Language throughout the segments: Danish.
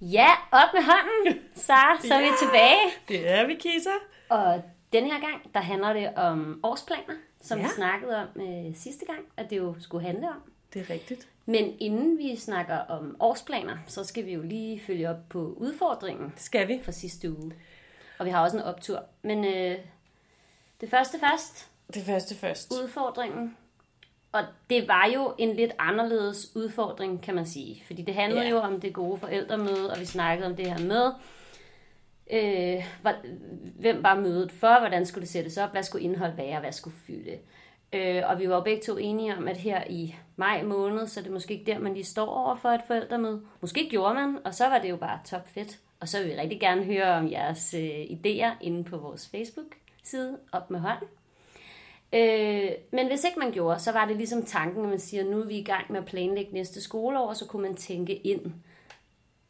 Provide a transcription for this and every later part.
Ja, op med hånden, Sara, så er vi tilbage. Det er vi, Kisa. Og denne her gang, der handler det om årsplaner, som Ja. vi snakkede om øh, sidste gang, at det jo skulle handle om. Det er rigtigt. Men inden vi snakker om årsplaner, så skal vi jo lige følge op på udfordringen skal vi. fra sidste uge. Og vi har også en optur. Men øh, det første først, Det første først. udfordringen. Og det var jo en lidt anderledes udfordring, kan man sige. Fordi det handlede Ja. jo om det gode forældremøde, og vi snakkede om det her med, øh, hvem var mødet for, hvordan skulle det sættes op, hvad skulle indhold være, hvad skulle fylde. Øh, og vi var jo begge to enige om, at her i maj måned, så er det måske ikke der, man lige står over for et forældremøde. Måske gjorde man, og så var det jo bare top fedt. Og så vil vi rigtig gerne høre om jeres øh, idéer inde på vores Facebook-side, op med hånden. Øh, men hvis ikke man gjorde, så var det ligesom tanken, at man siger, nu er vi i gang med at planlægge næste skoleår, og så kunne man tænke ind,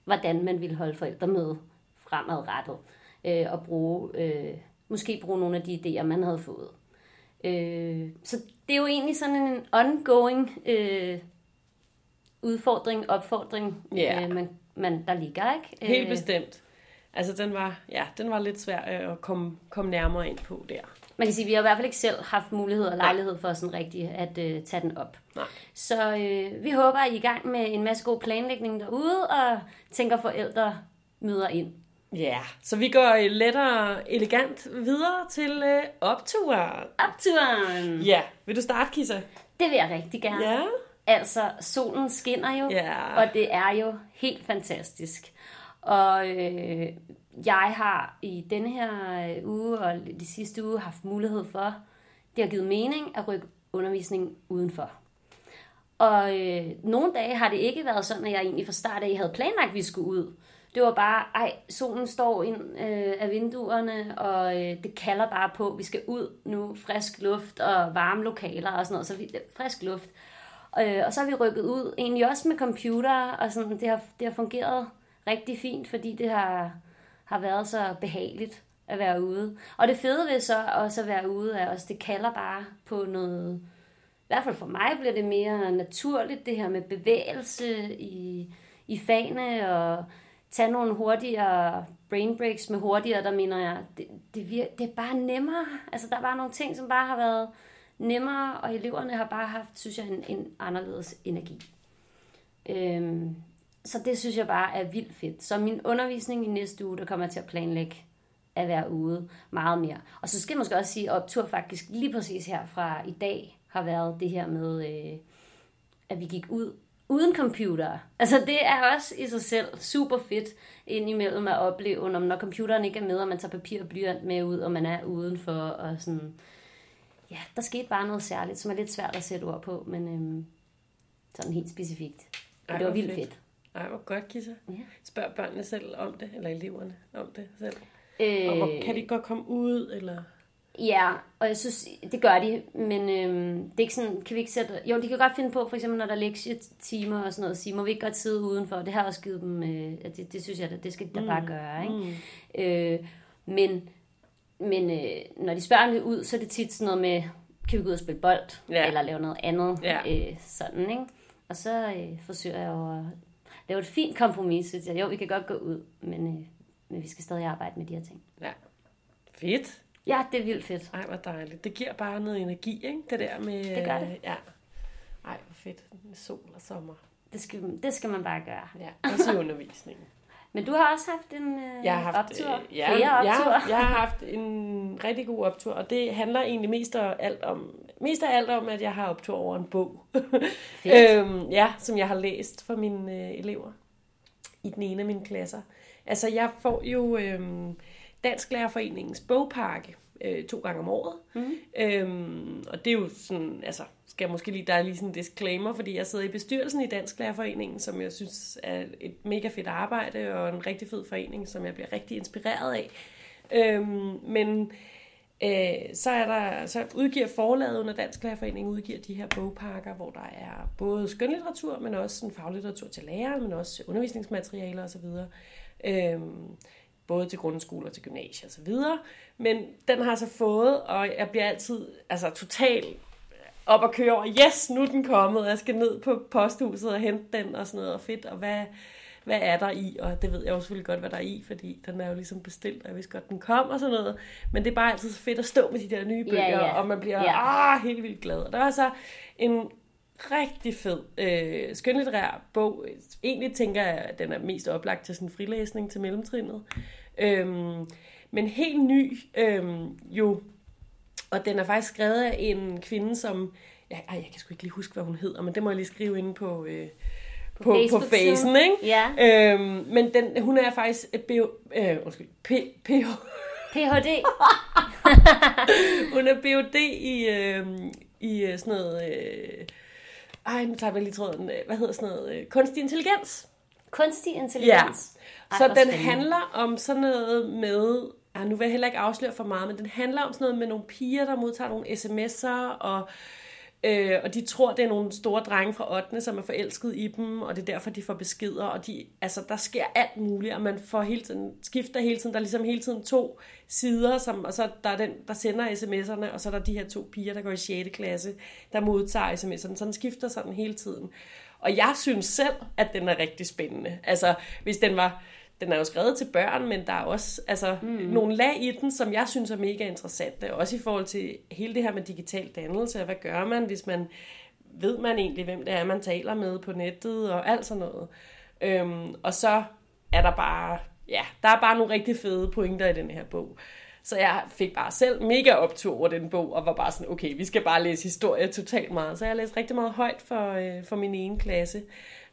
hvordan man ville holde forældre med fremadrettet, øh, og bruge, øh, måske bruge nogle af de idéer, man havde fået. Øh, så det er jo egentlig sådan en ongoing øh, udfordring, opfordring, Ja. øh, man, man, der ligger, ikke? Helt Øh, bestemt. Altså, den var, ja, den var lidt svær øh, at komme, komme nærmere ind på der. Man kan sige, at vi har i hvert fald ikke selv haft mulighed og lejlighed for sådan rigtig at øh, tage den op. Nej. Så øh, vi håber, at I er i gang med en masse god planlægning derude, og tænker forældre møder ind. Ja, så vi går lettere elegant videre til øh, opturen. Opturen! Ja, vil du starte, Kisa? Det vil jeg rigtig gerne. Ja. Altså, solen skinner jo, Ja. og det er jo helt fantastisk. Og øh, jeg har i denne her øh, uge og de sidste uge haft mulighed for, det har givet mening at rykke undervisningen udenfor. Og øh, nogle dage har det ikke været sådan, at jeg egentlig fra start af havde planlagt, at vi skulle ud. Det var bare, ej, solen står ind øh, af vinduerne, og øh, det kalder bare på, at vi skal ud nu, frisk luft og varme lokaler og sådan noget, så vi, øh, frisk luft. Øh, og så har vi rykket ud, egentlig også med computer, og sådan, det har, det har fungeret rigtig fint, fordi det har, har været så behageligt at være ude. Og det fede ved så også at være ude er også, det kalder bare på noget, i hvert fald for mig bliver det mere naturligt, det her med bevægelse i, i fagene, og tage nogle hurtigere brain breaks med hurtigere, der mener jeg, det, det, vir- det er bare nemmere. Altså der er bare nogle ting, som bare har været nemmere, og eleverne har bare haft, synes jeg, en, en anderledes energi. Øhm, så det synes jeg bare er vildt fedt. Så min undervisning i næste uge, der kommer jeg til at planlægge at være ude meget mere. Og så skal jeg måske også sige, at optur faktisk lige præcis her fra i dag har været det her med, øh, at vi gik ud uden computer. Altså det er også i sig selv super fedt indimellem at opleve, når, når computeren ikke er med, og man tager papir og blyant med ud, og man er udenfor, og sådan... Ja, der skete bare noget særligt, som er lidt svært at sætte ord på, men øhm, sådan helt specifikt. Og det var vildt fedt. Ej, hvor godt, Kisa. Ja. Spørg børnene selv om det, eller eleverne om det selv. Øh, Og hvor, kan de godt komme ud, eller... Ja, og jeg synes, det gør de, men øhm, det er ikke sådan, kan vi ikke sætte... Jo, de kan godt finde på, for eksempel når der er lektietimer og sådan noget, sige, må vi ikke godt sidde udenfor? Det har også givet dem, øh, at det, det synes jeg, det skal de da bare gøre, ikke? Øh, men men øh, når de spørger lidt ud, så er det tit sådan noget med, kan vi gå ud og spille bold? Ja. Eller lave noget andet? Ja. Øh, sådan, ikke? Og så øh, forsøger jeg jo at lave et fint kompromis, synes jeg. Jo, vi kan godt gå ud, men, øh, men vi skal stadig arbejde med de her ting. Ja. Fedt. Ja, det er vildt fedt. Ej, hvor dejligt. Det giver bare noget energi, ikke? Det der med... Det gør det. Ja. Ej, hvor fedt. Sol og sommer. Det skal, det skal man bare gøre. Ja, også i undervisningen. Men du har også haft en øh, Jeg har haft, optur. øh, ja, Flere jeg, optur. har- jeg har haft en rigtig god optur, og det handler egentlig mest af alt om, mest af alt om, at jeg har optur over en bog. Øhm, ja, som jeg har læst for mine øh, elever i den ene af mine klasser. Altså, jeg får jo øhm, Dansk Lærerforeningens bogpakke øh, to gange om året. Mm. Øhm, og det er jo sådan, altså, skal jeg måske lige, der er lige sådan en disclaimer, fordi jeg sidder i bestyrelsen i Dansk Lærerforeningen, som jeg synes er et mega fedt arbejde, og en rigtig fed forening, som jeg bliver rigtig inspireret af. Øhm, men øh, så, er der, så udgiver forlaget under Dansk Lærerforening udgiver de her bogpakker, hvor der er både skønlitteratur, men også sådan faglitteratur til lærere, men også undervisningsmaterialer osv. Øhm, både til grundskoler, og til gymnasier og så videre. Men den har så fået, og jeg bliver altid altså, totalt op og køre over, yes, nu er den kommet, og jeg skal ned på posthuset og hente den og sådan noget, og fedt, og hvad, hvad er der i, og det ved jeg jo selvfølgelig godt, hvad der er i, fordi den er jo ligesom bestilt, og jeg vidste godt, den kom og sådan noget. Men det er bare altid så fedt at stå med de der nye bøger, Ja, ja. og man bliver Ja. ah, helt vildt glad. Og der var så en rigtig fed øh, skønlitterær bog. Egentlig tænker jeg, at den er mest oplagt til sådan en frilæsning til mellemtrinnet. Øhm, men helt ny øhm, jo. Og den er faktisk skrevet af en kvinde, som... Ja, ej, jeg kan sgu ikke lige huske, hvad hun hedder, men det må jeg lige skrive inde på, øh, på, på, på facen, ikke? Ja. Øhm, men den, hun er faktisk et bio, øh, undskyld, P, P, PhD. hun er Ph.D. i, øh, i sådan noget... Øh, ej, nu tager jeg lige tråden. øh, Hvad hedder sådan noget? Øh, kunstig intelligens. Kunstig intelligens. Ej, Så hvor den handler om sådan noget med... Ah, nu vil jeg heller ikke afsløre for meget, men den handler om sådan noget med nogle piger, der modtager nogle sms'er, og, øh, Øh, og de tror, det er nogle store drenge fra 8. som er forelsket i dem, og det er derfor, de får beskeder, og de, altså, der sker alt muligt, og man får hele tiden, skifter hele tiden, der er ligesom hele tiden to sider, som, og så der er den, der sender sms'erne, og så er der de her to piger, der går i 6. klasse, der modtager sms'erne, så den skifter sådan hele tiden. Og jeg synes selv, at den er rigtig spændende. Altså, hvis den var... Den er jo skrevet til børn, men der er også altså, mm. nogle lag i den, som jeg synes er mega interessante. Også i forhold til hele det her med digital dannelse. Hvad gør man, hvis man ved man egentlig, hvem det er, man taler med på nettet og alt sådan noget. Øhm, og så er der bare, ja, der er bare nogle rigtig fede pointer i den her bog. Så jeg fik bare selv mega optur over den bog, og var bare sådan, okay, vi skal bare læse historie totalt meget. Så jeg har læst rigtig meget højt for, øh, for min ene klasse.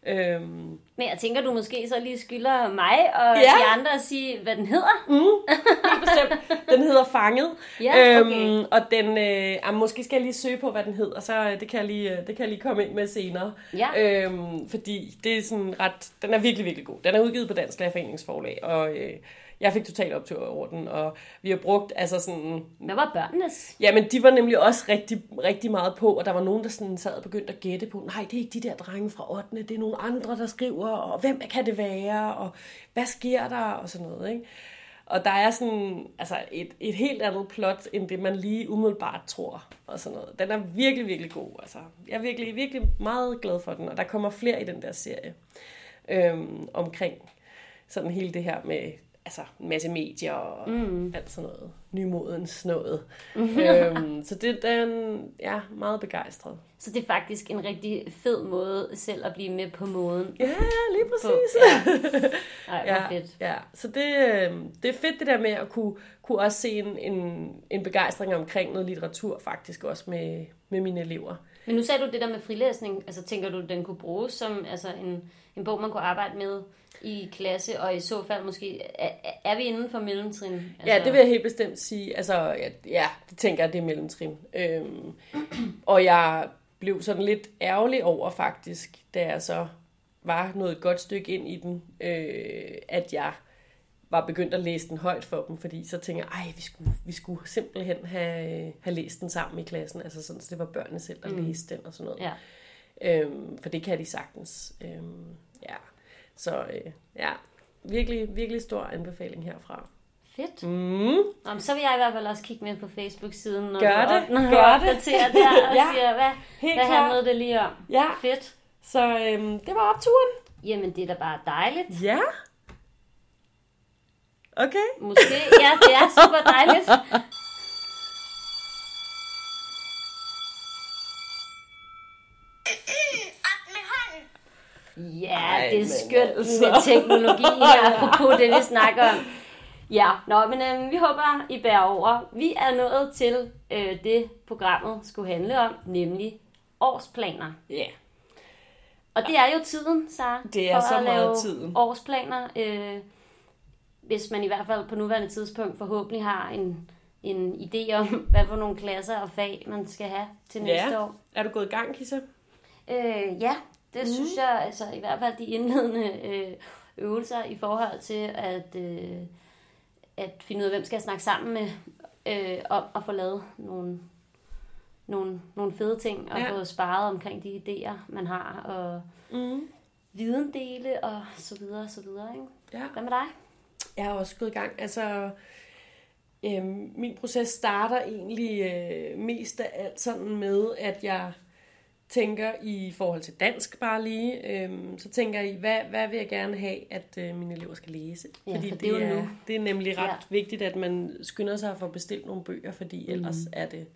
Øhm, Men jeg tænker, du måske så lige skylder mig og Ja. de andre at sige, hvad den hedder. helt bestemt. Den hedder Fanget. Ja, okay. øhm, og den, øh, ah, måske skal jeg lige søge på, hvad den hedder, så øh, det kan jeg lige, øh, det kan jeg lige komme ind med senere. Ja. Øhm, fordi det er sådan ret, den er virkelig, virkelig god. Den er udgivet på Dansk Lærerforeningsforlag, og øh, jeg fik totalt optur over den, og vi har brugt, altså sådan, Hvad var børnenes? Jamen, de var nemlig også rigtig, rigtig meget på, og der var nogen, der sådan sad og begyndte at gætte på, nej, det er ikke de der drenge fra 8. Det er nogle andre, der skriver, og hvem kan det være, og hvad sker der, og sådan noget, ikke? Og der er sådan, altså et, et helt andet plot, end det man lige umiddelbart tror, og sådan noget. Den er virkelig, virkelig god, altså. Jeg er virkelig, virkelig meget glad for den, og der kommer flere i den der serie, øhm, omkring sådan hele det her med altså, en masse medier og mm. alt sådan noget. Nymodens noget. øhm, så det er den, ja, meget begejstret. Så det er faktisk en rigtig fed måde selv at blive med på måden. Ja, lige På, præcis. ja. Ej, Ja, fedt. ja. Så det, øh, det er fedt det der med at kunne, kunne også se en, en, en begejstring omkring noget litteratur faktisk også med, med mine elever. Men nu sagde du det der med frilæsning. Altså tænker du, den kunne bruges som altså, en, en bog, man kunne arbejde med i klasse, og i så fald måske, er, er vi inden for mellemtrin? Altså, Ja, det vil jeg helt bestemt sige. Altså, ja, ja det tænker jeg, det er mellemtrin. Øhm, og jeg blev sådan lidt ærgerlig over faktisk, da jeg så var noget et godt stykke ind i den, øh, at jeg var begyndt at læse den højt for dem, fordi så tænker jeg, ej, vi skulle, vi skulle simpelthen have, have læst den sammen i klassen, altså sådan, så det var børnene selv, der mm. læste den og sådan noget. Ja. Øhm, for det kan de sagtens. Øhm, ja. Så øh, ja, virkelig, virkelig stor anbefaling herfra. Fedt. Mm. Nå, men så vil jeg i hvert fald også kigge med på Facebook-siden, når Gør du, det. op, når du Gør det. opdaterer der og Ja. siger, hvad, Helt hvad handlede det lige om? Ja. Fedt. Så øhm, det var opturen. Jamen, det er da bare dejligt. Ja. Okay. Måske, ja, det er super dejligt. Op med hånden. Ja, Ej, det er skønt altså. med teknologi her, apropos det, vi snakker om. Ja, nå, men øh, vi håber, I bærer over. Vi er nået til øh, det, programmet skulle handle om, nemlig årsplaner. Ja. Yeah. Og det er jo tiden, Sara, Det er for så at meget lave tiden. årsplaner. Øh, hvis man i hvert fald på nuværende tidspunkt forhåbentlig har en, en idé om, hvad for nogle klasser og fag, man skal have til næste Ja. år. Er du gået i gang, Kissa? Øh, ja, det mm. synes jeg, altså i hvert fald de indledende øh, øvelser i forhold til at, øh, at finde ud af, hvem skal jeg snakke sammen med, øh, om at få lavet nogle, nogle, nogle fede ting, og Ja. få sparet omkring de idéer, man har, og Mm. videndele, og så videre, og så videre. Ikke? Ja. Hvad med dig? Jeg er også gået i gang. Altså, øhm, min proces starter egentlig øh, mest af alt sådan med, at jeg tænker i forhold til dansk bare lige, øhm, så tænker I, hvad, hvad vil jeg gerne have, at øh, mine elever skal læse? Ja, fordi for det, det er nu. det er nemlig ret Ja. vigtigt, at man skynder sig at få bestilt nogle bøger, fordi ellers Mhm. er det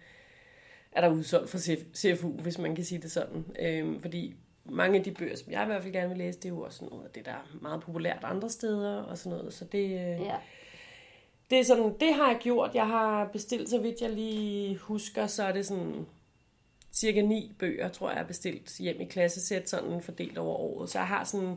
er der udsolgt for CF, CFU, hvis man kan sige det sådan. Øhm, fordi mange af de bøger, som jeg i hvert fald gerne vil læse, det er jo også noget af det, der er meget populært andre steder og sådan noget. Så det, øh, Ja. det er sådan, det har jeg gjort. Jeg har bestilt, så vidt jeg lige husker, så er det sådan cirka ni bøger, tror jeg, jeg har bestilt hjem i klassesæt, sådan fordelt over året. Så jeg har sådan,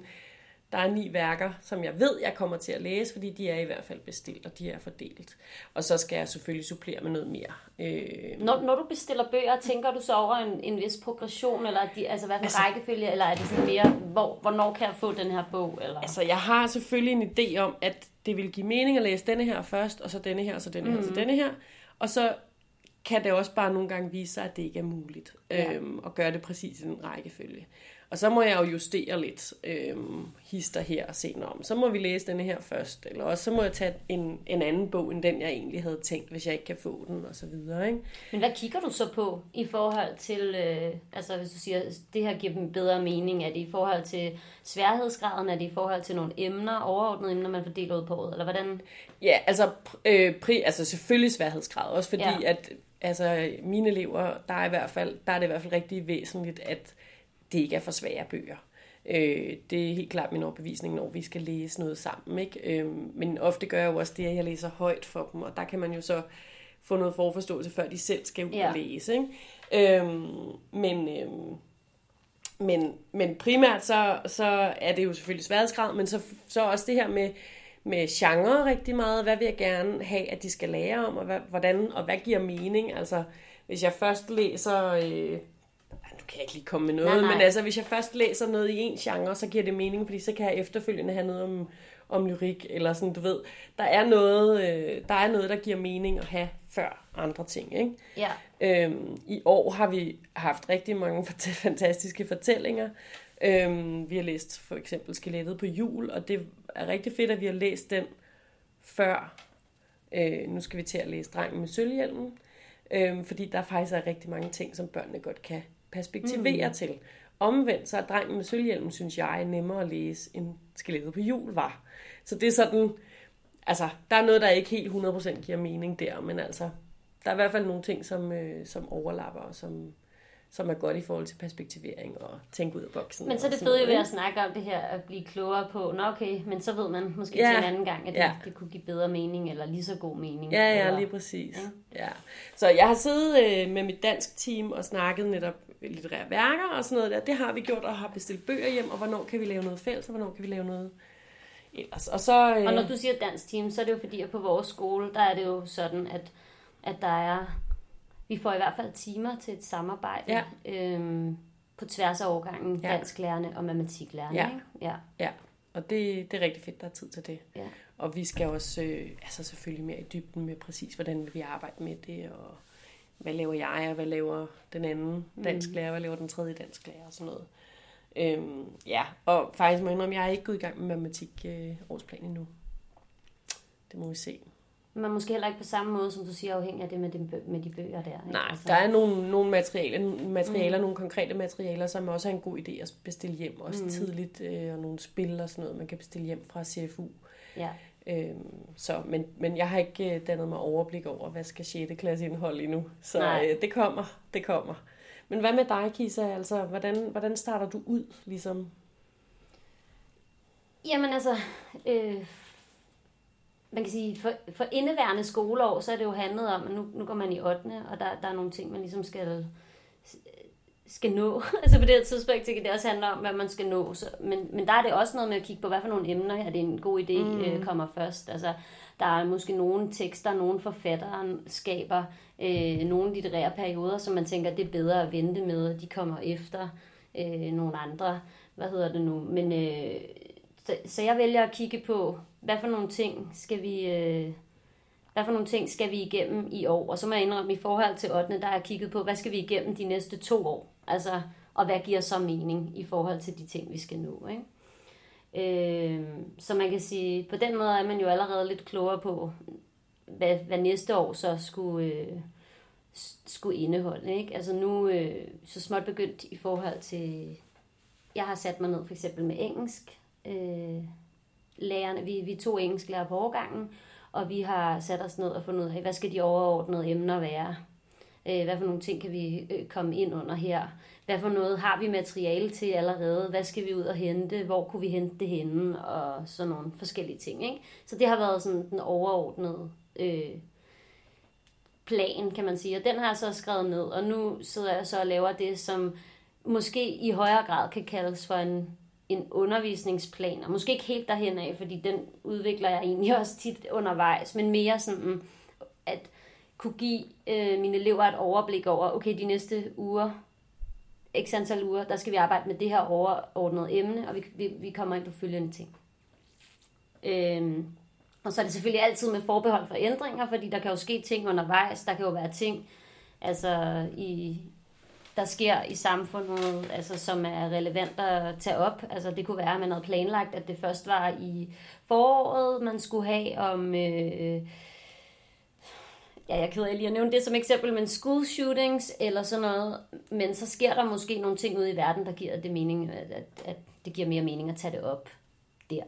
der er ni værker, som jeg ved, jeg kommer til at læse, fordi de er i hvert fald bestilt, og de er fordelt. Og så skal jeg selvfølgelig supplere med noget mere. Øh, Når, når du bestiller bøger, tænker du så over en, en vis progression, eller de, altså hvad for altså, rækkefølge, eller er det sådan mere, hvor, hvornår kan jeg få den her bog? Eller? Altså, jeg har selvfølgelig en idé om, at det vil give mening at læse denne her først, og så denne her, og så denne her, og så denne her. Og så kan det også bare nogle gange vise sig, at det ikke er muligt Ja. øhm, at gøre det præcis i den rækkefølge. Og så må jeg jo justere lidt øhm, hister her og se om. Så må vi læse denne her først, eller også så må jeg tage en, en anden bog, end den jeg egentlig havde tænkt, hvis jeg ikke kan få den, og så videre, ikke? Men hvad kigger du så på i forhold til, øh, altså hvis du siger, det her giver dem bedre mening, er det i forhold til sværhedsgraden, er det i forhold til nogle emner, overordnede emner, man fordeler ud på året, eller hvordan? Ja, altså, øh, pri, altså selvfølgelig sværhedsgrad, også fordi ja. at altså, mine elever, der er, i hvert fald, der er det i hvert fald rigtig væsentligt, at det ikke er for svære bøger. Øh, det er helt klart min overbevisning, når vi skal læse noget sammen. Ikke? Øh, men ofte gør jeg jo også det, at jeg læser højt for dem, og der kan man jo så få noget forforståelse, før de selv skal ud Ja. og læse. Ikke? Øh, men, øh, men, men primært så, så er det jo selvfølgelig sværhedsgrad, men så, så også det her med, med genre rigtig meget. Hvad vil jeg gerne have, at de skal lære om, og hvad, hvordan, og hvad giver mening? Altså, hvis jeg først læser... Øh, kan jeg ikke lige komme med noget, Nej, nej, men altså, hvis jeg først læser noget i en genre, så giver det mening, fordi så kan jeg efterfølgende have noget om, om lyrik, eller sådan, du ved. Der er, noget, øh, der er noget, der giver mening at have før andre ting, ikke? Ja, Øhm, I år har vi haft rigtig mange fant- fantastiske fortællinger. Øhm, vi har læst for eksempel Skelettet på jul, og det er rigtig fedt, at vi har læst den før. Øh, nu skal vi til at læse Drengen med sølvhjelmen, øhm, fordi der faktisk er rigtig mange ting, som børnene godt kan perspektivere mm. til. Omvendt så er Drengen med sølvhjelmen, synes jeg, nemmere at læse, end Skelettet på jul var. Så det er sådan, altså, der er noget, der ikke helt 100% giver mening der, men altså, der er i hvert fald nogle ting, som, øh, som overlapper, og som, som er godt i forhold til perspektivering og tænke ud af boksen. men så er det fede ved at snakke om det her, at blive klogere på, nå okay, men så ved man måske Ja. til en anden gang, at det, Ja. det kunne give bedre mening, eller lige så god mening. Ja, ja, eller, lige præcis. Ja. Ja. Så jeg har siddet øh, med mit dansk team og snakket netop litterære værker og sådan noget der. Det har vi gjort og har bestilt bøger hjem, og hvornår kan vi lave noget fælles, og hvornår kan vi lave noget ellers. Og så... Øh, Og når du siger dansk team, så er det jo fordi, at på vores skole, der er det jo sådan, at, at der er, vi får i hvert fald timer til et samarbejde Ja. øhm, på tværs af årgangen, Ja. dansklærerne og matematiklærerne. Ja. Ikke? ja. Ja, og det, det er rigtig fedt, der er tid til det. Ja. Og vi skal også øh, altså selvfølgelig mere i dybden med præcis, hvordan vi arbejde med det, og hvad laver jeg, og hvad laver den anden dansk lærer, hvad laver den tredje dansk lærer, og sådan noget. Øhm, ja, og faktisk må jeg indrømme, jeg er ikke gået i gang med matematik øh, årsplan endnu. Det må vi se. Men måske heller ikke på samme måde, som du siger, afhængig af det med de, med de bøger der. Ikke? Nej, Altså, der er nogle, nogle materialer, materialer mm. nogle konkrete materialer, som også er en god idé at bestille hjem, også mm. tidligt, øh, og nogle spil og sådan noget, man kan bestille hjem fra CFU. Ja. Øhm, så, men, men jeg har ikke øh, dannet mig overblik over, hvad skal 6. klasse indeholde endnu. Så Nej. øh, det kommer, det kommer. Men hvad med dig, Kisa? Altså, hvordan, hvordan starter du ud, ligesom? Jamen altså, øh, man kan sige, for, for indeværende skoleår, så er det jo handlet om, at nu, nu går man i 8. og der, der er nogle ting, man ligesom skal, skal nå. altså på det her tidspunkt, kan det også handle om, hvad man skal nå. Så, men, men der er det også noget med at kigge på, hvad for nogle emner er det en god idé mm. øh, kommer først. Altså, der er måske nogle tekster, nogle forfattere skaber øh, nogle litterære perioder, som man tænker, det er bedre at vente med, og de kommer efter øh, nogle andre. Hvad hedder det nu? Men øh, så, så jeg vælger at kigge på, hvad for nogle ting skal vi... Øh, hvad for nogle ting skal vi igennem i år? Og så må jeg indrømme, i forhold til 8. der har jeg kigget på, hvad skal vi igennem de næste to år? Altså, og hvad giver så mening i forhold til de ting, vi skal nå? Ikke? Øh, så man kan sige, på den måde er man jo allerede lidt klogere på, hvad, hvad næste år så skulle, øh, skulle indeholde. Ikke? Altså nu øh, så småt begyndt i forhold til... Jeg har sat mig ned for eksempel med engelsk. Øh, lærerne, vi, vi to engelsklærer på årgangen, og vi har sat os ned og fundet ud af, hvad skal de overordnede emner være? Øh, hvad for nogle ting kan vi øh, komme ind under her? Hvad for noget har vi materiale til allerede? Hvad skal vi ud og hente? Hvor kunne vi hente det henne? Og sådan nogle forskellige ting. Ikke? Så det har været sådan den overordnede øh, plan, kan man sige. Og den har jeg så skrevet ned, og nu sidder jeg så og laver det, som måske i højere grad kan kaldes for en, en undervisningsplan, og måske ikke helt derhen af, fordi den udvikler jeg egentlig også tit undervejs, men mere sådan, at kunne give øh, mine elever et overblik over, okay, de næste uger, x antal uger, der skal vi arbejde med det her overordnede emne, og vi, vi, vi kommer ind på følgende ting. Øhm, og så er det selvfølgelig altid med forbehold for ændringer, fordi der kan jo ske ting undervejs. Der kan jo være ting, altså i, der sker i samfundet, altså, som er relevant at tage op. Altså, det kunne være, at man havde planlagt, at det først var i foråret, man skulle have om... Øh, ja, jeg er ked af lige at nævne det som eksempel, men school shootings eller sådan noget, men så sker der måske nogle ting ude i verden, der giver det mening, at, at, at det giver mere mening at tage det op der.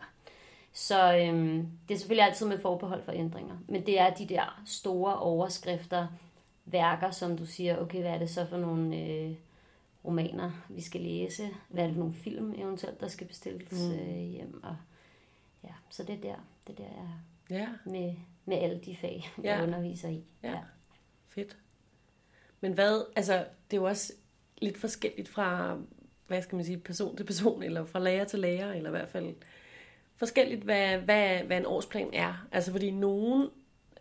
Så øhm, det er selvfølgelig altid med forbehold for ændringer, men det er de der store overskrifter, værker, som du siger, okay, hvad er det så for nogle øh, romaner, vi skal læse? Hvad er det for nogle film eventuelt, der skal bestilles mm. øh, hjem? Og, ja, så det er der, det er der jeg er ja. med, med alle de fag, jeg ja. underviser i. Ja. ja, fedt. Men hvad, altså, det er jo også lidt forskelligt fra, hvad skal man sige, person til person, eller fra lærer til lærer, eller i hvert fald forskelligt, hvad, hvad, hvad en årsplan er. Altså fordi nogen,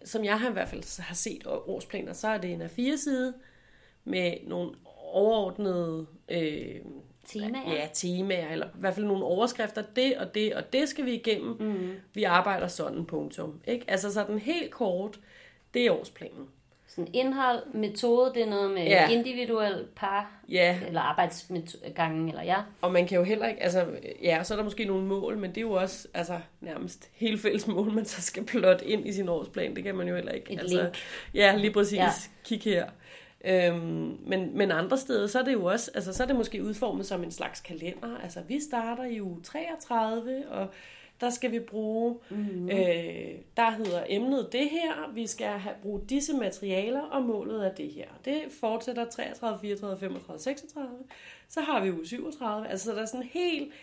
som jeg har i hvert fald har set årsplaner, så er det en A4-side med nogle overordnede øh, temaer. Ja, temaer, eller i hvert fald nogle overskrifter. Det og det og det skal vi igennem. Mm. Vi arbejder sådan, punktum. Ikke? Altså sådan helt kort, det er årsplanen. Sådan indhold, metode, det er noget med ja. individuel par, ja. eller arbejdsgangen, eller ja. Og man kan jo heller ikke, altså, ja, så er der måske nogle mål, men det er jo også, altså, nærmest helt fælles mål, man så skal plotte ind i sin årsplan, det kan man jo heller ikke. Et altså, link. Ja, lige præcis. Ja. Kig her. Øhm, men, men andre steder, så er det jo også, altså, så er det måske udformet som en slags kalender. Altså, vi starter i uge 33, og der skal vi bruge, mm-hmm. øh, der hedder emnet det her, vi skal have, bruge disse materialer, og målet er det her. Det fortsætter 33, 34, 35, 36, så har vi uge 37, altså så der er sådan en helt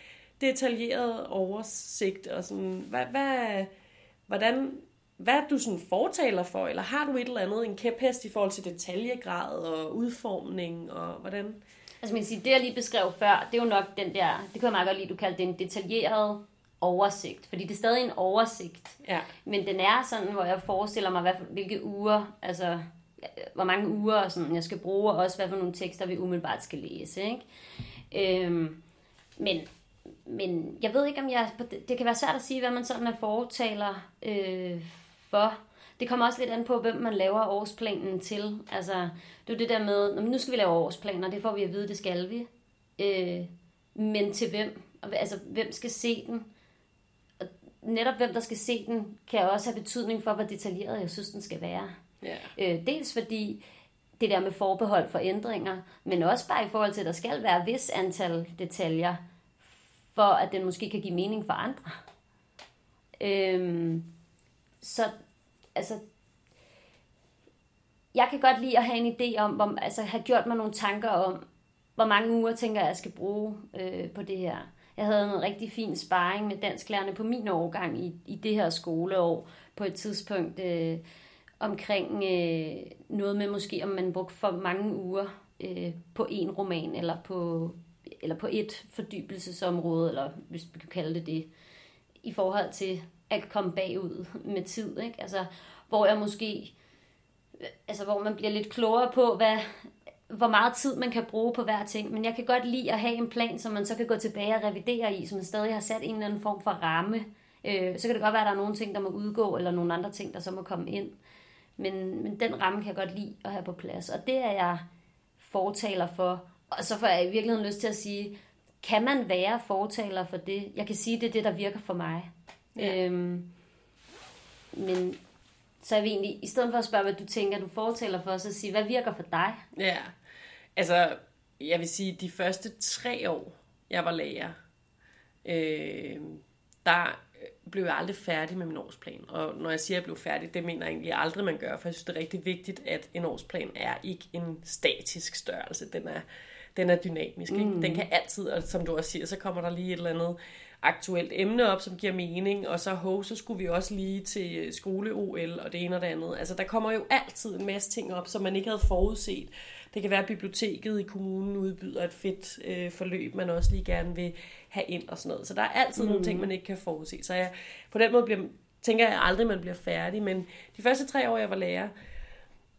detaljeret oversigt, og sådan, hvad, hvad, hvordan, hvad er du sådan fortaler for, eller har du et eller andet, en kæphest i forhold til detaljegrad og udformning, og hvordan? Altså man kan sige, det jeg lige beskrev før, det er jo nok den der, det kunne jeg meget godt lide, du kaldte det en detaljeret oversigt, fordi det er stadig en oversigt. Ja. Men den er sådan, hvor jeg forestiller mig, hvad, hvilke uger, altså hvor mange uger sådan, jeg skal bruge, og også hvad for nogle tekster vi umiddelbart skal læse. Ikke? Øhm, men, men jeg ved ikke, om jeg... Det kan være svært at sige, hvad man sådan er fortaler øh, for. Det kommer også lidt an på, hvem man laver årsplanen til. Altså, det er det der med, nu skal vi lave årsplaner, det får vi at vide, det skal vi. Øh, men til hvem? Altså, hvem skal se den? netop hvem der skal se den, kan også have betydning for, hvor detaljeret jeg synes, den skal være. Yeah. Øh, dels fordi det der med forbehold for ændringer, men også bare i forhold til, at der skal være vis antal detaljer, for at den måske kan give mening for andre. Øhm, så altså, jeg kan godt lide at have en idé om, hvor, altså have gjort mig nogle tanker om, hvor mange uger tænker jeg, jeg skal bruge øh, på det her. Jeg havde en rigtig fin sparring med dansklærerne på min årgang i, i det her skoleår på et tidspunkt øh, omkring øh, noget med måske, om man brugte for mange uger øh, på en roman, eller på, eller på et fordybelsesområde, eller hvis vi kan kalde det det, i forhold til at komme bagud med tid. Ikke? Altså, hvor jeg måske altså hvor man bliver lidt klogere på, hvad, hvor meget tid man kan bruge på hver ting, men jeg kan godt lide at have en plan, som man så kan gå tilbage og revidere i, så man stadig har sat en eller anden form for ramme. Øh, så kan det godt være, at der er nogle ting, der må udgå, eller nogle andre ting, der så må komme ind. Men, men den ramme kan jeg godt lide at have på plads, og det er jeg fortaler for. Og så får jeg i virkeligheden lyst til at sige, kan man være fortaler for det? Jeg kan sige, det er det, der virker for mig. Ja. Øhm, men så er vi egentlig, i stedet for at spørge, hvad du tænker, du fortæller for, så sige, hvad virker for dig? Ja, altså, jeg vil sige, de første tre år, jeg var lærer, øh, der blev jeg aldrig færdig med min årsplan. Og når jeg siger, at jeg blev færdig, det mener jeg egentlig aldrig, man gør, for jeg synes, det er rigtig vigtigt, at en årsplan er ikke en statisk størrelse. Den er, den er dynamisk. Ikke? Mm. Den kan altid, og som du også siger, så kommer der lige et eller andet aktuelt emne op, som giver mening, og så ho, så skulle vi også lige til skole-OL og det ene og det andet. Altså, der kommer jo altid en masse ting op, som man ikke havde forudset. Det kan være, at biblioteket i kommunen udbyder et fedt øh, forløb, man også lige gerne vil have ind og sådan noget. Så der er altid mm. nogle ting, man ikke kan forudse. Så jeg, på den måde bliver, tænker jeg aldrig, man bliver færdig. Men de første tre år, jeg var lærer,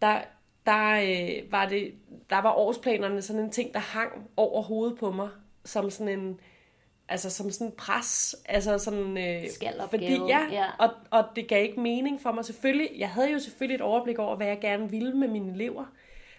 der, der, øh, var, det, der var årsplanerne sådan en ting, der hang over hovedet på mig, som sådan en altså som sådan pres, altså sådan, øh, fordi, ja, ja. Og, og det gav ikke mening for mig selvfølgelig, jeg havde jo selvfølgelig et overblik over, hvad jeg gerne ville med mine elever,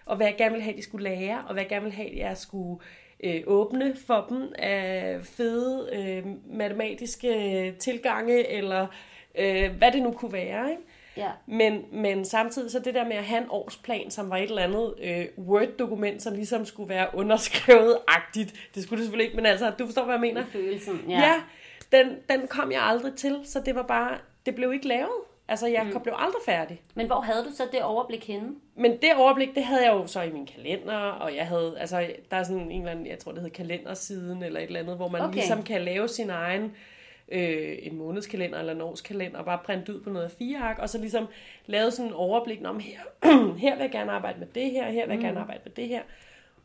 og hvad jeg gerne ville have, de skulle lære, og hvad jeg gerne ville have, jeg skulle øh, åbne for dem af fede øh, matematiske tilgange, eller øh, hvad det nu kunne være, ikke? Ja. Men, men samtidig så det der med at have en årsplan, som var et eller andet øh, Word-dokument, som ligesom skulle være underskrevet-agtigt. Det skulle det selvfølgelig ikke, men altså, du forstår, hvad jeg mener? Følelsen, ja. Ja, den, den kom jeg aldrig til, så det var bare, det blev ikke lavet. Altså, jeg mm. blev aldrig færdig. Men hvor havde du så det overblik henne? Men det overblik, det havde jeg jo så i min kalender, og jeg havde, altså, der er sådan en eller anden, jeg tror, det hedder kalendersiden, eller et eller andet, hvor man okay. ligesom kan lave sin egen øh, en månedskalender eller en årskalender, og bare printe ud på noget af fire ark, og så ligesom lave sådan en overblik om, her, her vil jeg gerne arbejde med det her, her vil jeg mm. gerne arbejde med det her.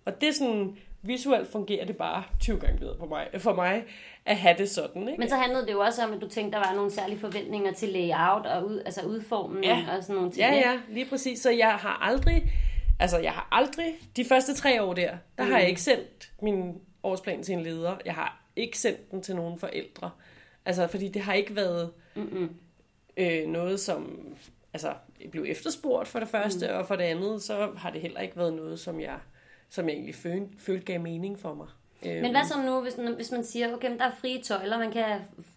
Og det er sådan, visuelt fungerer det bare 20 gange bedre for mig, for mig at have det sådan. Ikke? Men så handlede det jo også om, at du tænkte, der var nogle særlige forventninger til layout og ud, altså udformning ja. og sådan nogle ting. Ja, ja, lige præcis. Så jeg har aldrig, altså jeg har aldrig, de første tre år der, der mm. har jeg mm. ikke sendt min årsplan til en leder. Jeg har ikke sendt den til nogen forældre. Altså, fordi det har ikke været mm øh, noget, som altså, blev efterspurgt for det første, mm. og for det andet, så har det heller ikke været noget, som jeg, som jeg egentlig følte, følte gav mening for mig. Men hvad så nu, hvis, hvis man siger, okay, der er frie tøjler, man kan,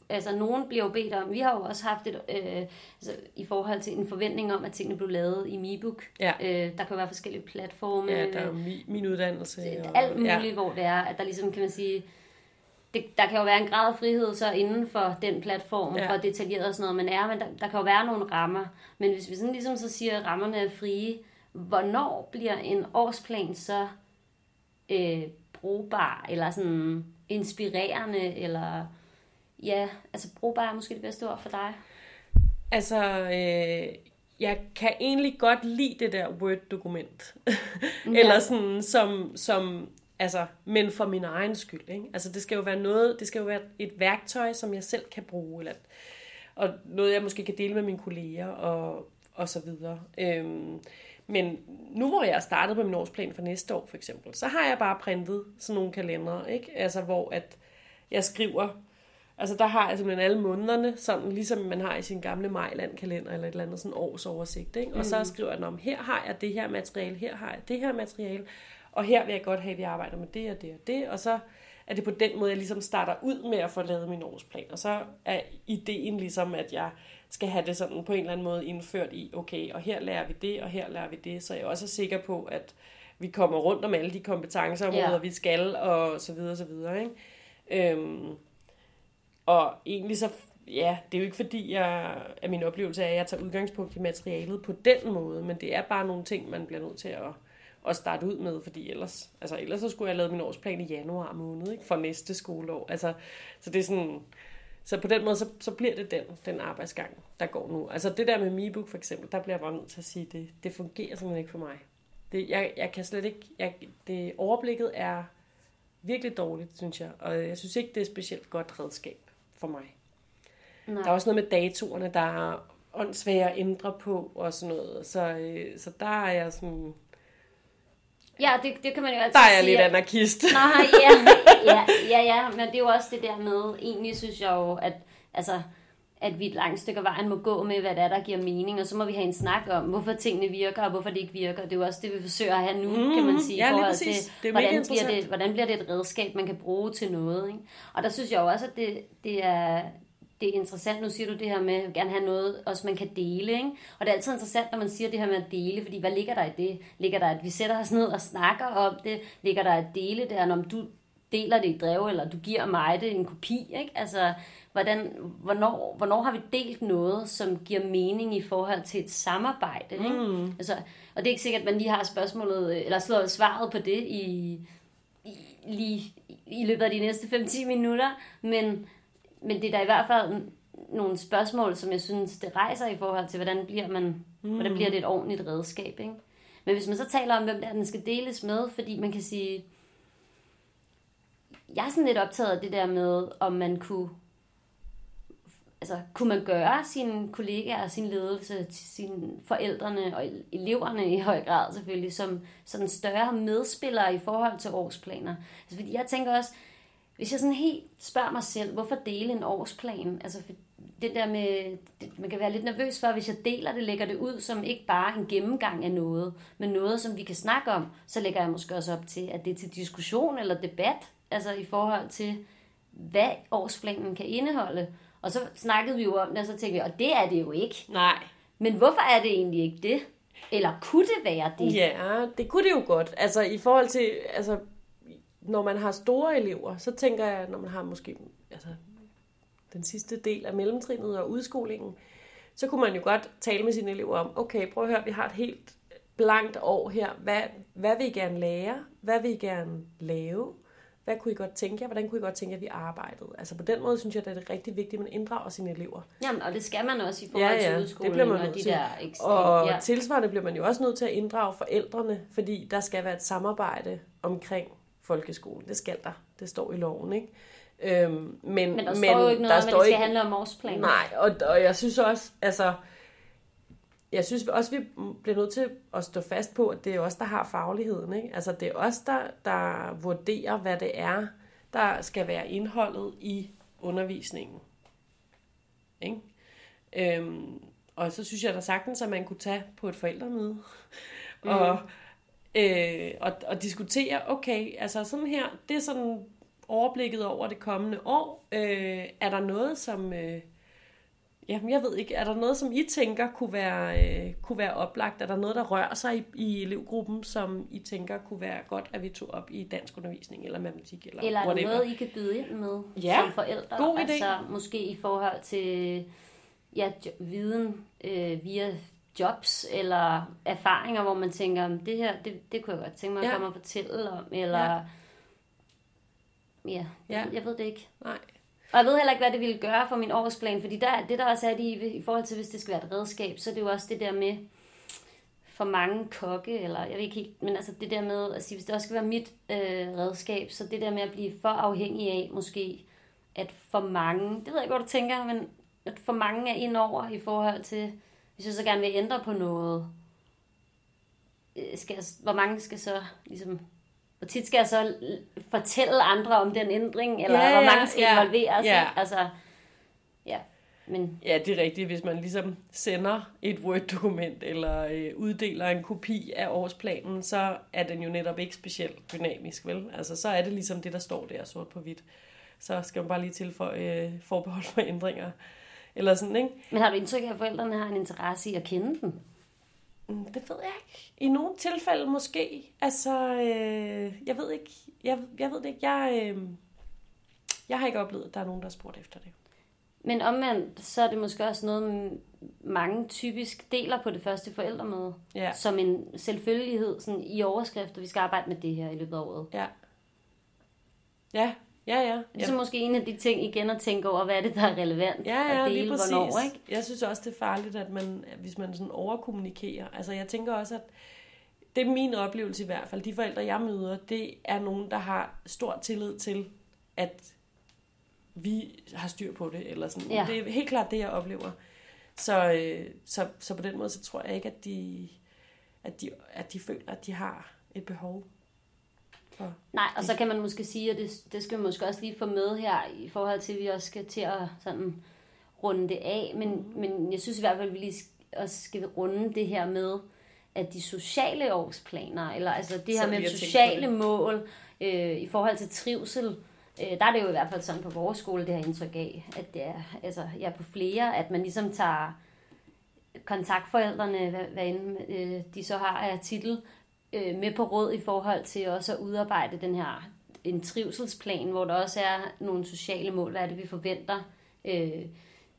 altså nogen bliver jo bedt om, vi har jo også haft et, øh, altså, i forhold til en forventning om, at tingene blev lavet i MiBook. Ja. Øh, der kan være forskellige platforme. Ja, der er mi, min uddannelse. Og, alt muligt, ja. hvor det er, at der ligesom, kan man sige, det, der kan jo være en grad af frihed så inden for den platform, ja. hvor detaljeret og sådan noget man er, men der, der kan jo være nogle rammer. Men hvis vi sådan ligesom så siger, at rammerne er frie, hvornår bliver en årsplan så øh, brugbar, eller sådan inspirerende, eller ja, altså brugbar er måske det bedste ord for dig? Altså, øh, jeg kan egentlig godt lide det der Word-dokument. Ja. eller sådan, som, som Altså, men for min egen skyld. Ikke? Altså, det skal jo være noget, det skal jo være et værktøj, som jeg selv kan bruge, eller, og noget, jeg måske kan dele med mine kolleger, og, og så videre. Øhm, men nu hvor jeg er startet på min årsplan for næste år, for eksempel, så har jeg bare printet sådan nogle kalendere, ikke? Altså, hvor at jeg skriver, altså der har jeg simpelthen alle månederne, sådan ligesom man har i sin gamle Majland-kalender, eller et eller andet sådan årsoversigt, ikke? Og mm. så skriver jeg, om her har jeg det her materiale, her har jeg det her materiale, og her vil jeg godt have, at vi arbejder med det og det og det, og så er det på den måde, jeg ligesom starter ud med at få lavet min årsplan, og så er ideen ligesom, at jeg skal have det sådan på en eller anden måde indført i, okay, og her lærer vi det, og her lærer vi det, så jeg også er sikker på, at vi kommer rundt om alle de kompetenceområder, ja. vi skal, og så videre, så videre, ikke? Øhm, og egentlig så, ja, det er jo ikke fordi, jeg, at min oplevelse er, at jeg tager udgangspunkt i materialet på den måde, men det er bare nogle ting, man bliver nødt til at at starte ud med, fordi ellers, altså ellers så skulle jeg lave min årsplan i januar måned, ikke? for næste skoleår. Altså, så det er sådan, så på den måde, så, så bliver det den, den arbejdsgang, der går nu. Altså det der med MiBook for eksempel, der bliver jeg bare nødt til at sige, det, det fungerer simpelthen ikke for mig. Det, jeg, jeg kan slet ikke, jeg, det overblikket er virkelig dårligt, synes jeg, og jeg synes ikke, det er et specielt godt redskab for mig. Nej. Der er også noget med datorerne, der er åndssvære at ændre på og sådan noget, så, øh, så der er jeg sådan, Ja, det, det kan man jo altid Der er jeg sige, lidt anarkist. Nej, ja, ja, ja, ja, men det er jo også det der med, egentlig synes jeg jo, at, altså, at vi et langt stykke vejen må gå med, hvad det er, der giver mening, og så må vi have en snak om, hvorfor tingene virker, og hvorfor det ikke virker. Det er jo også det, vi forsøger at have nu, mm, kan man mm, sige, ja, i forhold til, det hvordan, bliver det, hvordan bliver det et redskab, man kan bruge til noget. Ikke? Og der synes jeg jo også, at det, det er det er interessant, nu siger du det her med, at gerne have noget, også man kan dele, ikke? Og det er altid interessant, når man siger det her med at dele, fordi hvad ligger der i det? Ligger der, at vi sætter os ned og snakker om det? Ligger der at dele der, når du deler det i drev, eller du giver mig det en kopi, ikke? Altså, hvordan, hvornår, hvornår har vi delt noget, som giver mening i forhold til et samarbejde, ikke? Mm. Altså, og det er ikke sikkert, at man lige har spørgsmålet, eller slået svaret på det i, i, lige i løbet af de næste 5-10 minutter, men men det er da i hvert fald nogle spørgsmål, som jeg synes, det rejser i forhold til, hvordan bliver, man, mm. hvordan bliver det et ordentligt redskab. Ikke? Men hvis man så taler om, hvem der den skal deles med, fordi man kan sige, jeg er sådan lidt optaget af det der med, om man kunne, altså kunne man gøre sine kollegaer og sin ledelse til sine forældrene og eleverne i høj grad selvfølgelig, som sådan større medspillere i forhold til årsplaner. Altså, fordi jeg tænker også, hvis jeg sådan helt spørger mig selv, hvorfor dele en årsplan? Altså det der med, det, man kan være lidt nervøs for, hvis jeg deler det, lægger det ud som ikke bare en gennemgang af noget, men noget, som vi kan snakke om, så lægger jeg måske også op til, at det er til diskussion eller debat, altså i forhold til, hvad årsplanen kan indeholde. Og så snakkede vi jo om det, og så tænkte vi, og det er det jo ikke. Nej. Men hvorfor er det egentlig ikke det? Eller kunne det være det? Ja, det kunne det jo godt. Altså i forhold til, altså når man har store elever, så tænker jeg, når man har måske altså, den sidste del af mellemtrinnet og udskolingen, så kunne man jo godt tale med sine elever om, okay, prøv at høre, vi har et helt blankt år her. Hvad, hvad vil I gerne lære? Hvad vil I gerne lave? Hvad kunne I godt tænke jer? Hvordan kunne I godt tænke jer, at vi arbejdede? Altså på den måde synes jeg, at det er rigtig vigtigt, at man inddrager sine elever. Jamen, og det skal man også i forhold ja, ja, til udskolingen det bliver man og de til. der ekstrem, Og ja. tilsvarende bliver man jo også nødt til at inddrage forældrene, fordi der skal være et samarbejde omkring folkeskolen. Det skal der. Det står i loven, ikke? Øhm, men, men der står men, jo ikke noget om, at det skal ikke... handle om årsplaner. Nej, og, og jeg synes også, altså, jeg synes også, vi bliver nødt til at stå fast på, at det er os, der har fagligheden. Ikke? Altså, det er os, der, der vurderer, hvad det er, der skal være indholdet i undervisningen. Ikke? Øhm, og så synes jeg da sagtens, at man kunne tage på et forældremøde mm. og øh, og, og diskutere, okay, altså sådan her, det er sådan overblikket over det kommende år. Øh, er der noget, som... Øh, Jamen, jeg ved ikke, er der noget, som I tænker kunne være, øh, kunne være oplagt? Er der noget, der rører sig i, i elevgruppen, som I tænker kunne være godt, at vi tog op i dansk undervisning eller matematik? Eller, eller er der noget, I kan byde ind med ja, som forældre? god idé. Altså måske i forhold til ja, viden øh, via jobs eller erfaringer, hvor man tænker, det her, det, det kunne jeg godt tænke mig at ja. komme og fortælle om, eller ja, ja, ja. jeg ved det ikke. Nej. Og jeg ved heller ikke, hvad det ville gøre for min årsplan, fordi der, det der også er det i, i forhold til, hvis det skal være et redskab, så er det jo også det der med, for mange kokke, eller jeg ved ikke helt, men altså det der med at sige, hvis det også skal være mit øh, redskab, så det der med at blive for afhængig af, måske, at for mange, det ved jeg ikke, hvad du tænker, men at for mange er indover i forhold til, hvis jeg så gerne vil ændre på noget, øh, skal jeg, hvor mange skal så ligesom hvor tit skal jeg så fortælle andre om den ændring, eller ja, hvor mange skal ja, involveres? Ja. Altså, ja. Men... Ja, det er rigtigt. Hvis man ligesom sender et Word-dokument, eller øh, uddeler en kopi af årsplanen, så er den jo netop ikke specielt dynamisk, vel? Altså, så er det ligesom det, der står der sort på hvidt. Så skal man bare lige tilføje øh, forbehold for ændringer. Eller sådan, ikke? Men har du indtryk af, at forældrene har en interesse i at kende den? Mm, det ved jeg ikke. I nogle tilfælde måske. Altså, øh, jeg ved ikke. Jeg, jeg ved det ikke. Jeg, øh, jeg har ikke oplevet, at der er nogen, der har spurgt efter det. Men omvendt, så er det måske også noget, mange typisk deler på det første forældremøde. Ja. Som en selvfølgelighed sådan i overskrifter. Vi skal arbejde med det her i løbet af året. Ja. Ja, Ja, ja. Det er så måske en af de ting igen at tænke over, hvad er det, der er relevant ja, ja, at dele, hvornår, ikke? Jeg synes også, det er farligt, at man, hvis man sådan overkommunikerer. Altså, jeg tænker også, at det er min oplevelse i hvert fald. De forældre, jeg møder, det er nogen, der har stor tillid til, at vi har styr på det. Eller sådan. Ja. Det er helt klart det, jeg oplever. Så, øh, så, så på den måde, så tror jeg ikke, at de, at de, at de føler, at de har et behov for... Nej, og så kan man måske sige, og det, det skal vi måske også lige få med her, i forhold til, at vi også skal til at sådan runde det af, men, mm. men jeg synes i hvert fald, at vi lige også skal runde det her med, at de sociale årsplaner, eller altså det her med sociale mål øh, i forhold til trivsel, Øh, der er det jo i hvert fald sådan på vores skole, det her indtryk af, at det er, altså, jeg er på flere, at man ligesom tager kontaktforældrene, hvad, hvad end øh, de så har af titel, øh, med på råd i forhold til også at udarbejde den her en trivselsplan, hvor der også er nogle sociale mål. Hvad er det, vi forventer, øh,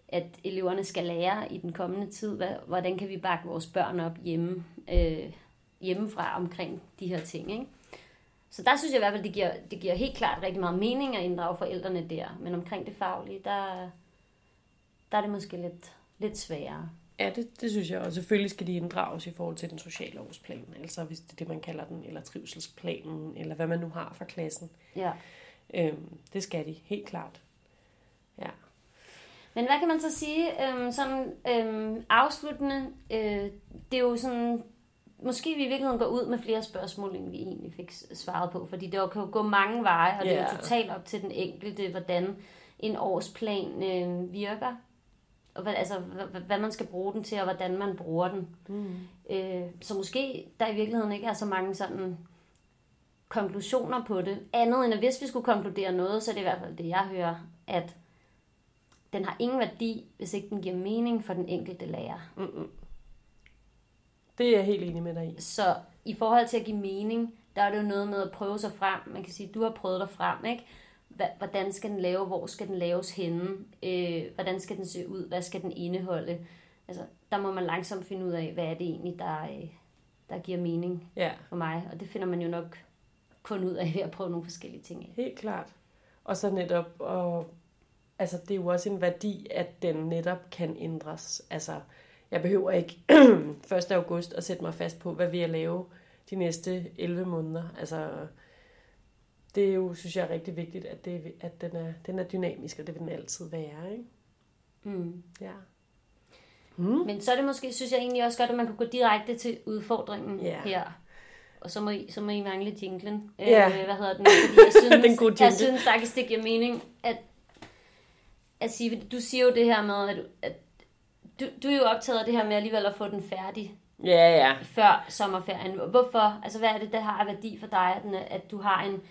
at eleverne skal lære i den kommende tid? Hvad, hvordan kan vi bakke vores børn op hjemme, øh, hjemmefra omkring de her ting? Ikke? Så der synes jeg i hvert fald, det giver, det giver helt klart rigtig meget mening at inddrage forældrene der. Men omkring det faglige, der, der er det måske lidt, lidt sværere. Ja, det, det synes jeg. Og selvfølgelig skal de inddrages i forhold til den sociale årsplan. Altså hvis det er det, man kalder den, eller trivselsplanen, eller hvad man nu har for klassen. Ja. Øhm, det skal de, helt klart. Ja. Men hvad kan man så sige, øhm, sådan øhm, afsluttende, øh, det er jo sådan, måske vi i virkeligheden går ud med flere spørgsmål, end vi egentlig fik svaret på, fordi det kan jo gå mange veje, og yeah. det er jo totalt op til den enkelte, hvordan en årsplan øh, virker og hvad, altså, hvad, hvad man skal bruge den til, og hvordan man bruger den. Mm. Øh, så måske der i virkeligheden ikke er så mange sådan konklusioner på det. Andet end at hvis vi skulle konkludere noget, så er det i hvert fald det, jeg hører, at den har ingen værdi, hvis ikke den giver mening for den enkelte lærer. Mm-mm. Det er jeg helt enig med dig i. Så i forhold til at give mening, der er det jo noget med at prøve sig frem. Man kan sige, du har prøvet dig frem, ikke? Hvordan skal den lave, hvor skal den laves henne, øh, hvordan skal den se ud, hvad skal den indeholde. Altså, der må man langsomt finde ud af, hvad er det egentlig, der, øh, der giver mening ja. for mig. Og det finder man jo nok kun ud af ved at prøve nogle forskellige ting af. Helt klart. Og så netop, og, altså det er jo også en værdi, at den netop kan ændres. Altså, jeg behøver ikke 1. august at sætte mig fast på, hvad vi vil lave de næste 11 måneder. Altså, det er jo, synes jeg, er rigtig vigtigt, at, det, at den, er, den er dynamisk, og det vil den altid være. Ikke? Mm. Ja. Mm. Men så er det måske, synes jeg egentlig også godt, at man kan gå direkte til udfordringen yeah. her. Og så må I, så må I mangle jinglen. Yeah. Øh, hvad hedder den? Fordi jeg synes, den gode jeg synes faktisk, det giver mening, at, at sige, du siger jo det her med, at, at du, du er jo optaget af det her med alligevel at få den færdig. Ja, ja. Før sommerferien. Hvorfor? Altså, hvad er det, der har værdi for dig, at, at du har en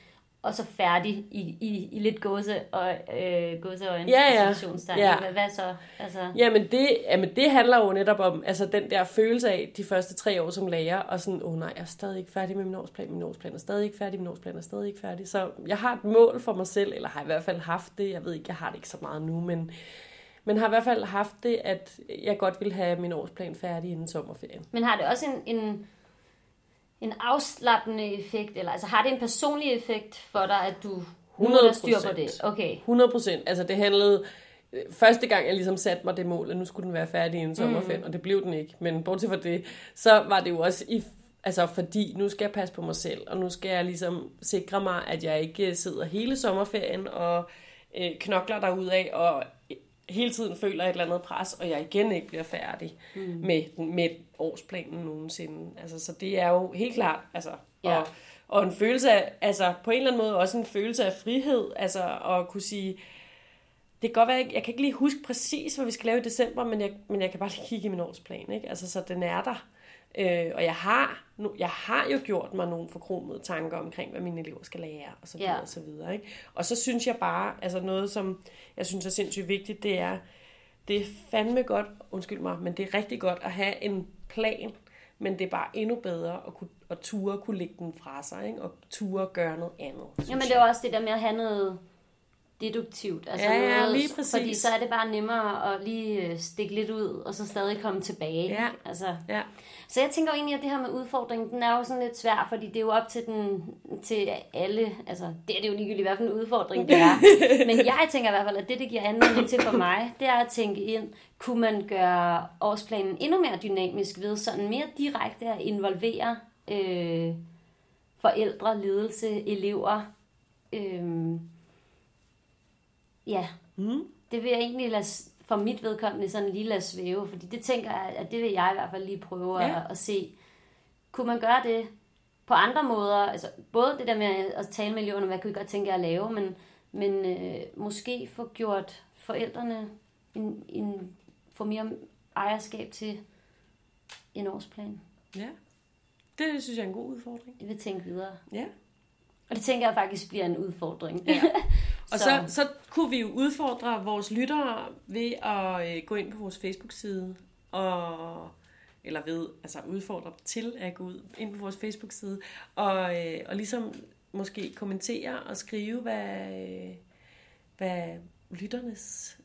og så færdig i, i, i lidt gåse og øh, gåseøjne. Ja, ja. ja. Hvad, hvad så? Altså... Jamen, det, jamen det handler jo netop om altså den der følelse af de første tre år som lærer, og sådan, åh oh, nej, jeg er stadig ikke færdig med min årsplan, min årsplan er stadig ikke færdig, min årsplan er stadig ikke færdig. Så jeg har et mål for mig selv, eller har i hvert fald haft det, jeg ved ikke, jeg har det ikke så meget nu, men, men har i hvert fald haft det, at jeg godt vil have min årsplan færdig inden sommerferien. Men har det også en, en en afslappende effekt, eller altså har det en personlig effekt for dig, at du 100 styr på det? Okay. 100 procent. Altså det handlede, øh, første gang jeg ligesom satte mig det mål, at nu skulle den være færdig inden sommerferien, mm. og det blev den ikke. Men bortset fra det, så var det jo også i Altså fordi nu skal jeg passe på mig selv, og nu skal jeg ligesom sikre mig, at jeg ikke sidder hele sommerferien og øh, knokler af og hele tiden føler et eller andet pres, og jeg igen ikke bliver færdig mm. med, med årsplanen nogensinde. Altså, så det er jo helt klart, altså, ja. og, og en følelse af, altså på en eller anden måde også en følelse af frihed, altså at kunne sige, det kan godt være, jeg, jeg kan ikke lige huske præcis, hvad vi skal lave i december, men jeg, men jeg kan bare lige kigge i min årsplan, ikke? Altså, så den er der. Øh, og jeg har, nu, jeg har jo gjort mig nogle forkromede tanker omkring, hvad mine elever skal lære, og så videre, ja. og så videre. Ikke? Og så synes jeg bare, altså noget, som jeg synes er sindssygt vigtigt, det er, det er fandme godt, undskyld mig, men det er rigtig godt at have en plan, men det er bare endnu bedre at, kunne, at ture kunne lægge den fra sig, ikke? og ture gøre noget andet. Jamen det er også det der med at have noget deduktivt. Altså ja, ja, noget, lige præcis. Fordi så er det bare nemmere at lige øh, stikke lidt ud, og så stadig komme tilbage. Ja. Altså. Ja. Så jeg tænker egentlig, at det her med udfordringen, den er jo sådan lidt svær, fordi det er jo op til, den, til alle, altså det er det jo ligegyldigt, hvad for en udfordring det er. Men jeg tænker i hvert fald, at det, det giver anledning til for mig, det er at tænke ind, kunne man gøre årsplanen endnu mere dynamisk ved sådan mere direkte at involvere øh, forældre, ledelse, elever, øh, Ja. Mm. Det vil jeg egentlig lade, for mit vedkommende sådan lige lade svæve, fordi det tænker jeg, at det vil jeg i hvert fald lige prøve ja. at, at se. Kunne man gøre det på andre måder? Altså både det der med at tale med eleverne, hvad kunne I godt tænke jer at lave, men, men øh, måske få gjort forældrene en, en, få mere ejerskab til en årsplan. Ja, det synes jeg er en god udfordring. Jeg vil tænke videre. Ja. Og det tænker jeg faktisk bliver en udfordring. Ja. Og så, så kunne vi jo udfordre vores lyttere ved at øh, gå ind på vores Facebook-side og eller ved, altså udfordre dem til at gå ud ind på vores Facebook-side og, øh, og ligesom måske kommentere og skrive, hvad, øh, hvad lytternes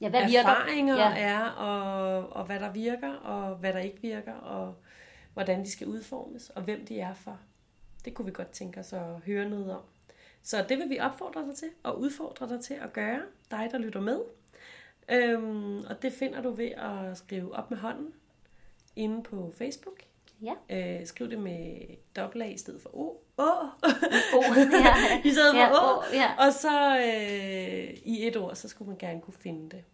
ja, hvad virker? erfaringer ja. er, og, og hvad der virker, og hvad der ikke virker, og hvordan de skal udformes, og hvem de er for. Det kunne vi godt tænke os at høre noget om. Så det vil vi opfordre dig til, og udfordre dig til at gøre, dig der lytter med. Øhm, og det finder du ved at skrive op med hånden inde på Facebook. Ja. Øh, skriv det med dobbelt A i stedet for O. O. o ja. I stedet for ja, O. o ja. Og så øh, i et ord, så skulle man gerne kunne finde det.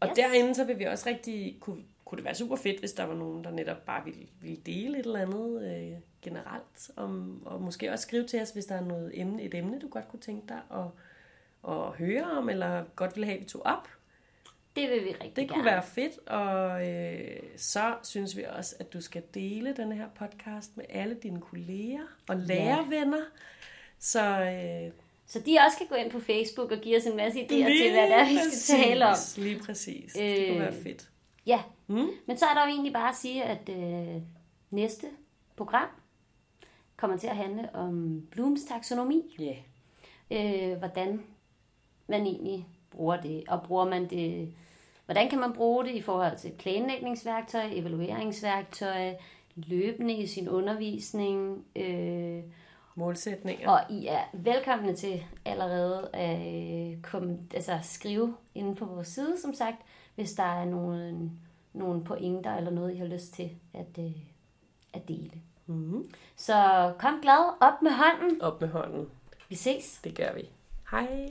Og yes. derinde, så vil vi også rigtig kunne, kunne det være super fedt, hvis der var nogen, der netop bare ville, ville dele et eller andet øh, generelt. Om, og måske også skrive til os, hvis der er noget emne, et emne, du godt kunne tænke dig at, at høre om, eller godt vil have, at vi tog op. Det vil vi rigtig Det kunne gerne. være fedt, og øh, så synes vi også, at du skal dele den her podcast med alle dine kolleger og lærervenner. Ja. Så, øh, så de også kan gå ind på Facebook og give os en masse idéer til, hvad det er, vi skal præcis, tale om. Lige præcis. Øh, det kunne være fedt. Ja, mm. men så er der jo egentlig bare at sige, at øh, næste program kommer til at handle om Blooms taksonomi. Ja. Yeah. Øh, hvordan man egentlig bruger det, og bruger man det, hvordan kan man bruge det i forhold til planlægningsværktøj, evalueringsværktøj, løbende i sin undervisning. Øh, Målsætninger. Og I er velkomne til allerede at øh, komme, altså skrive inde på vores side, som sagt, hvis der er nogle, nogle pointer eller noget, I har lyst til at, øh, at dele. Mm-hmm. Så kom glad op med hånden. Op med hånden. Vi ses. Det gør vi. Hej.